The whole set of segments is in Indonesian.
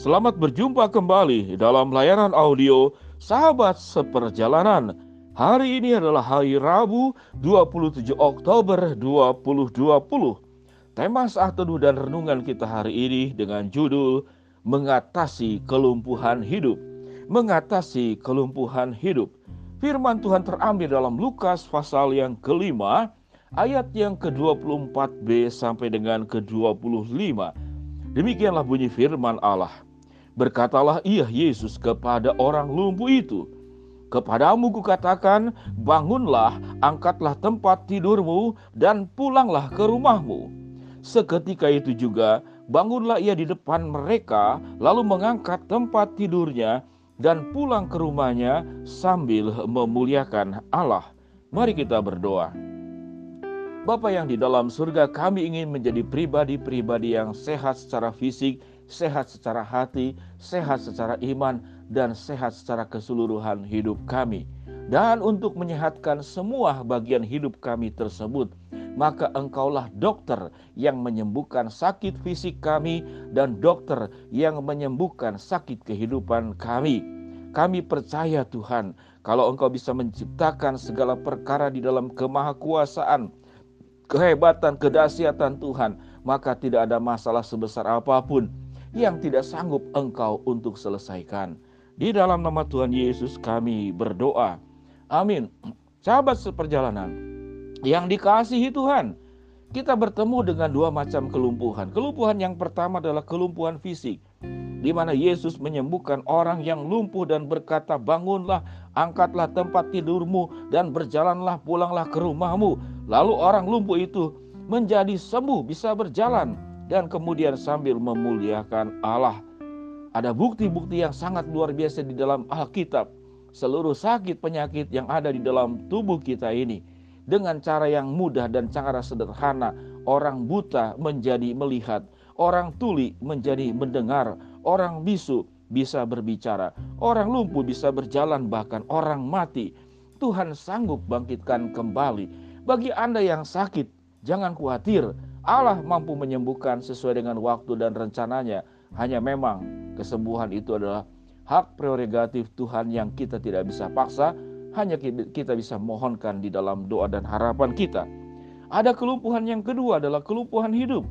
Selamat berjumpa kembali dalam layanan audio Sahabat Seperjalanan. Hari ini adalah hari Rabu 27 Oktober 2020. Tema saat teduh dan renungan kita hari ini dengan judul Mengatasi Kelumpuhan Hidup. Mengatasi kelumpuhan hidup. Firman Tuhan terambil dalam Lukas pasal yang kelima, ayat yang ke-24b sampai dengan ke-25. Demikianlah bunyi firman Allah. Berkatalah ia Yesus kepada orang lumpuh itu, Kepadamu kukatakan, bangunlah, angkatlah tempat tidurmu, dan pulanglah ke rumahmu. Seketika itu juga, bangunlah ia di depan mereka, lalu mengangkat tempat tidurnya, dan pulang ke rumahnya sambil memuliakan Allah. Mari kita berdoa. Bapa yang di dalam surga, kami ingin menjadi pribadi-pribadi yang sehat secara fisik, sehat secara hati, sehat secara iman, dan sehat secara keseluruhan hidup kami. Dan untuk menyehatkan semua bagian hidup kami tersebut, maka engkaulah dokter yang menyembuhkan sakit fisik kami dan dokter yang menyembuhkan sakit kehidupan kami. Kami percaya Tuhan, kalau engkau bisa menciptakan segala perkara di dalam kemahakuasaan, kehebatan, kedahsyatan Tuhan, maka tidak ada masalah sebesar apa pun yang tidak sanggup engkau untuk selesaikan. Di dalam nama Tuhan Yesus kami berdoa. Amin. Sahabat seperjalanan yang dikasihi Tuhan, kita bertemu dengan dua macam kelumpuhan. Kelumpuhan yang pertama adalah kelumpuhan fisik, di mana Yesus menyembuhkan orang yang lumpuh dan berkata, "Bangunlah, angkatlah tempat tidurmu dan berjalanlah pulanglah ke rumahmu." Lalu orang lumpuh itu menjadi sembuh, bisa berjalan dan kemudian sambil memuliakan Allah. Ada bukti-bukti yang sangat luar biasa di dalam Alkitab. Seluruh sakit penyakit yang ada di dalam tubuh kita ini dengan cara yang mudah dan cara sederhana, orang buta menjadi melihat, orang tuli menjadi mendengar, orang bisu bisa berbicara, orang lumpuh bisa berjalan, bahkan orang mati. Tuhan sanggup bangkitkan kembali. Bagi Anda yang sakit, jangan khawatir Allah mampu menyembuhkan sesuai dengan waktu dan rencananya. Hanya memang kesembuhan itu adalah hak prerogatif Tuhan yang kita tidak bisa paksa, hanya kita bisa mohonkan di dalam doa dan harapan kita. Ada kelumpuhan yang kedua adalah kelumpuhan hidup.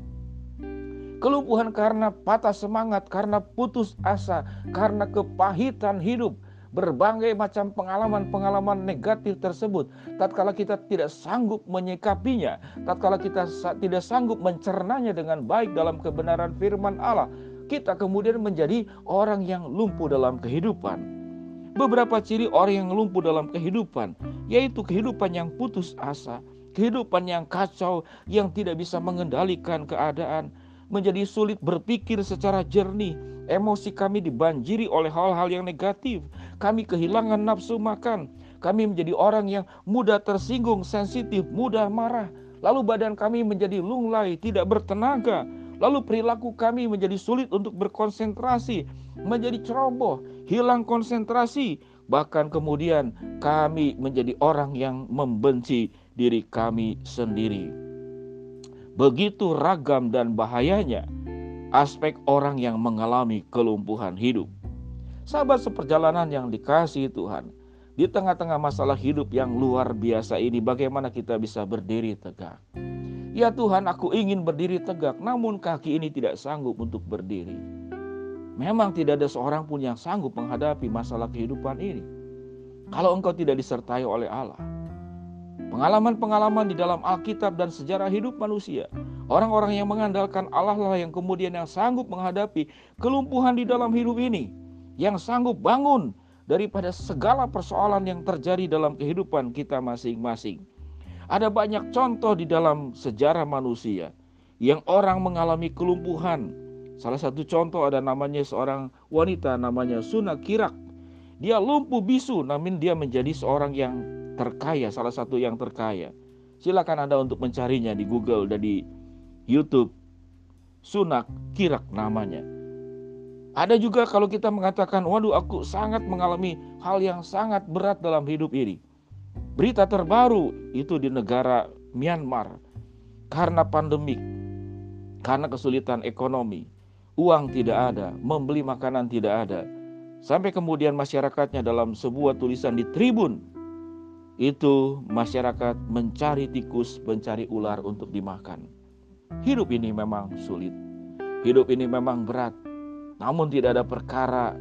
Kelumpuhan karena patah semangat, karena putus asa, karena kepahitan hidup, berbagai macam pengalaman-pengalaman negatif tersebut. Tatkala kita tidak sanggup menyikapinya tatkala kita tidak sanggup mencernanya dengan baik dalam kebenaran firman Allah kita kemudian menjadi orang yang lumpuh dalam kehidupan. Beberapa ciri orang yang lumpuh dalam kehidupan yaitu kehidupan yang putus asa kehidupan yang kacau yang tidak bisa mengendalikan keadaan menjadi sulit berpikir secara jernih emosi kami dibanjiri oleh hal-hal yang negatif kami kehilangan nafsu makan, kami menjadi orang yang mudah tersinggung, sensitif, mudah marah, lalu badan kami menjadi lunglai, tidak bertenaga, lalu perilaku kami menjadi sulit untuk berkonsentrasi, menjadi ceroboh, hilang konsentrasi, bahkan kemudian kami menjadi orang yang membenci diri kami sendiri. Begitu ragam dan bahayanya aspek orang yang mengalami kelumpuhan hidup. Sahabat seperjalanan yang dikasih Tuhan, di tengah-tengah masalah hidup yang luar biasa ini, bagaimana kita bisa berdiri tegak? Ya Tuhan, aku ingin berdiri tegak, namun kaki ini tidak sanggup untuk berdiri. Memang tidak ada seorang pun yang sanggup menghadapi masalah kehidupan ini. Kalau engkau tidak disertai oleh Allah. Pengalaman-pengalaman di dalam Alkitab dan sejarah hidup manusia. Orang-orang yang mengandalkan Allah lah yang kemudian yang sanggup menghadapi kelumpuhan di dalam hidup ini yang sanggup bangun daripada segala persoalan yang terjadi dalam kehidupan kita masing-masing. Ada banyak contoh di dalam sejarah manusia yang orang mengalami kelumpuhan. Salah satu contoh ada namanya seorang wanita namanya Suna Kirak. Dia lumpuh bisu namun dia menjadi seorang yang terkaya, salah satu yang terkaya. Silakan Anda untuk mencarinya di Google dan di YouTube. Sunak Kirak namanya. Ada juga kalau kita mengatakan, waduh aku sangat mengalami hal yang sangat berat dalam hidup ini. Berita terbaru itu di negara Myanmar karena pandemik, karena kesulitan ekonomi. uang tidak ada, membeli makanan tidak ada. Sampai kemudian masyarakatnya dalam sebuah tulisan di tribun itu masyarakat mencari tikus, mencari ular untuk dimakan. Hidup ini memang sulit. Hidup ini memang berat. Namun tidak ada perkara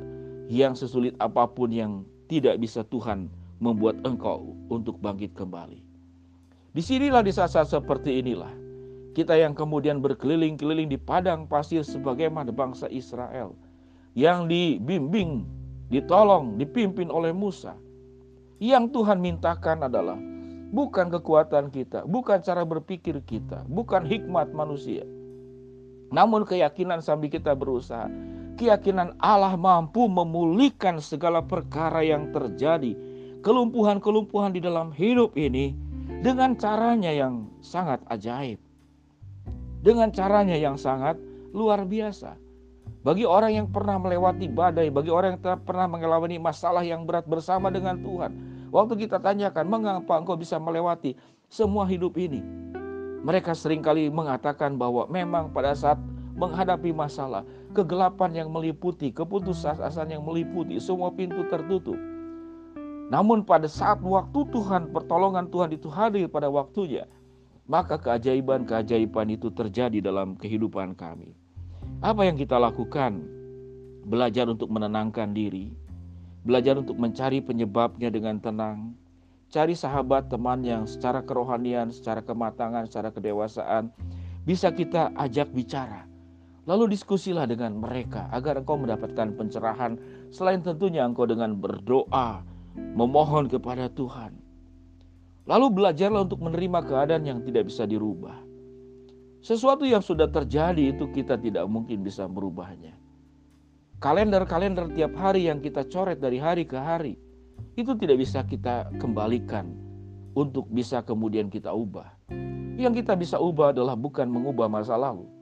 yang sesulit apa pun yang tidak bisa Tuhan membuat engkau untuk bangkit kembali. Di sinilah di saat-saat seperti inilah kita yang kemudian berkeliling-keliling di padang pasir sebagaimana bangsa Israel yang dibimbing, ditolong, dipimpin oleh Musa yang Tuhan mintakan adalah bukan kekuatan kita, bukan cara berpikir kita, bukan hikmat manusia. Namun keyakinan sambil kita berusaha, keyakinan Allah mampu memulihkan segala perkara yang terjadi, kelumpuhan-kelumpuhan di dalam hidup ini dengan caranya yang sangat ajaib. Dengan caranya yang sangat luar biasa. Bagi orang yang pernah melewati badai, bagi orang yang pernah mengalami masalah yang berat bersama dengan Tuhan, waktu kita tanyakan, mengapa engkau bisa melewati semua hidup ini? Mereka sering kali mengatakan bahwa memang pada saat menghadapi masalah, kegelapan yang meliputi, keputusasaan yang meliputi, semua pintu tertutup. Namun pada saat waktu Tuhan, pertolongan Tuhan itu hadir pada waktunya, maka keajaiban-keajaiban itu terjadi dalam kehidupan kami. Apa yang kita lakukan? Belajar untuk menenangkan diri, belajar untuk mencari penyebabnya dengan tenang, cari sahabat teman yang secara kerohanian, secara kematangan, secara kedewasaan bisa kita ajak bicara. Lalu diskusilah dengan mereka agar engkau mendapatkan pencerahan selain tentunya engkau dengan berdoa, memohon kepada Tuhan. Lalu belajarlah untuk menerima keadaan yang tidak bisa dirubah. Sesuatu yang sudah terjadi itu kita tidak mungkin bisa merubahnya. Kalender-kalender tiap hari yang kita coret dari hari ke hari itu tidak bisa kita kembalikan untuk bisa kemudian kita ubah. Yang kita bisa ubah adalah bukan mengubah masa lalu,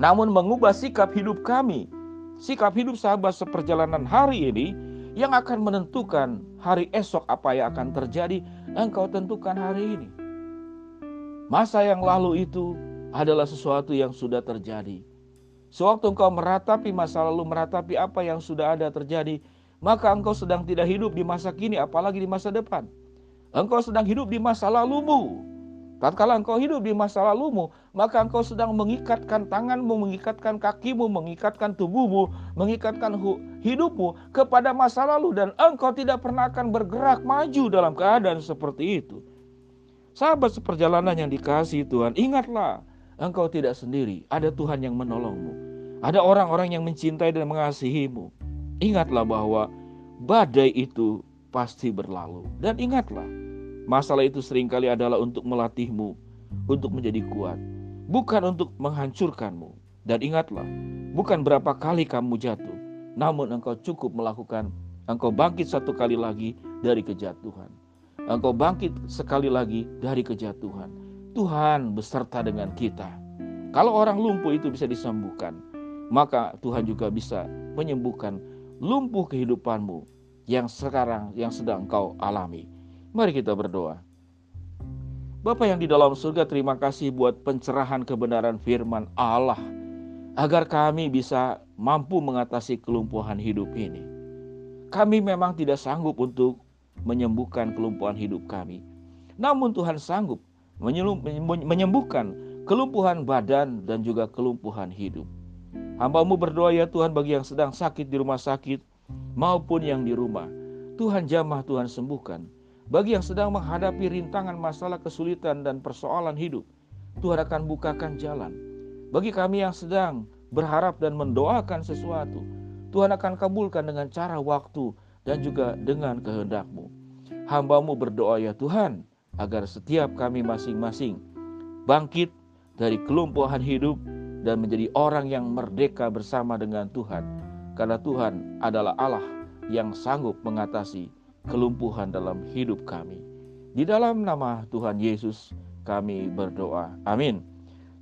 namun mengubah sikap hidup kami, sikap hidup sahabat seperjalanan hari ini yang akan menentukan hari esok apa yang akan terjadi, engkau tentukan hari ini. Masa yang lalu itu adalah sesuatu yang sudah terjadi. Sewaktu engkau meratapi masa lalu, meratapi apa yang sudah ada terjadi, maka engkau sedang tidak hidup di masa kini, apalagi di masa depan. Engkau sedang hidup di masa lalumu. Tatkala engkau hidup di masa lalumu, maka engkau sedang mengikatkan tanganmu, mengikatkan kakimu, mengikatkan tubuhmu, mengikatkan hidupmu kepada masa lalu dan engkau tidak pernah akan bergerak maju dalam keadaan seperti itu. Sahabat seperjalanan yang dikasih Tuhan, ingatlah, engkau tidak sendiri. Ada Tuhan yang menolongmu. Ada orang-orang yang mencintai dan mengasihimu. Ingatlah bahwa badai itu pasti berlalu. Dan ingatlah, masalah itu sering kali adalah untuk melatihmu, untuk menjadi kuat. Bukan untuk menghancurkanmu. Dan ingatlah, bukan berapa kali kamu jatuh, namun engkau cukup melakukan, engkau bangkit satu kali lagi dari kejatuhan engkau bangkit sekali lagi dari kejatuhan. Tuhan beserta dengan kita. Kalau orang lumpuh itu bisa disembuhkan, maka Tuhan juga bisa menyembuhkan lumpuh kehidupanmu yang sekarang yang sedang kau alami. Mari kita berdoa. Bapa yang di dalam surga, terima kasih buat pencerahan kebenaran firman Allah agar kami bisa mampu mengatasi kelumpuhan hidup ini. Kami memang tidak sanggup untuk menyembuhkan kelumpuhan hidup kami. Namun Tuhan sanggup menyembuhkan kelumpuhan badan dan juga kelumpuhan hidup. Hambamu berdoa ya Tuhan bagi yang sedang sakit di rumah sakit maupun yang di rumah. Tuhan jamah, Tuhan sembuhkan. Bagi yang sedang menghadapi rintangan masalah kesulitan dan persoalan hidup, Tuhan akan bukakan jalan. Bagi kami yang sedang berharap dan mendoakan sesuatu, Tuhan akan kabulkan dengan cara waktu dan juga dengan kehendakmu. Hambamu berdoa ya Tuhan, agar setiap kami masing-masing bangkit dari kelumpuhan hidup dan menjadi orang yang merdeka bersama dengan Tuhan. Karena Tuhan adalah Allah yang sanggup mengatasi kelumpuhan dalam hidup kami. Di dalam nama Tuhan Yesus kami berdoa. Amin.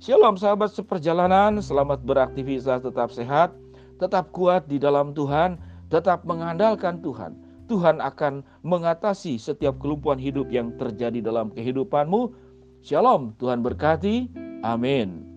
Shalom sahabat seperjalanan, selamat beraktivitas, tetap sehat, tetap kuat di dalam Tuhan tetap mengandalkan Tuhan, Tuhan akan mengatasi setiap kelumpuhan hidup yang terjadi dalam kehidupanmu. Shalom, Tuhan berkati. Amin.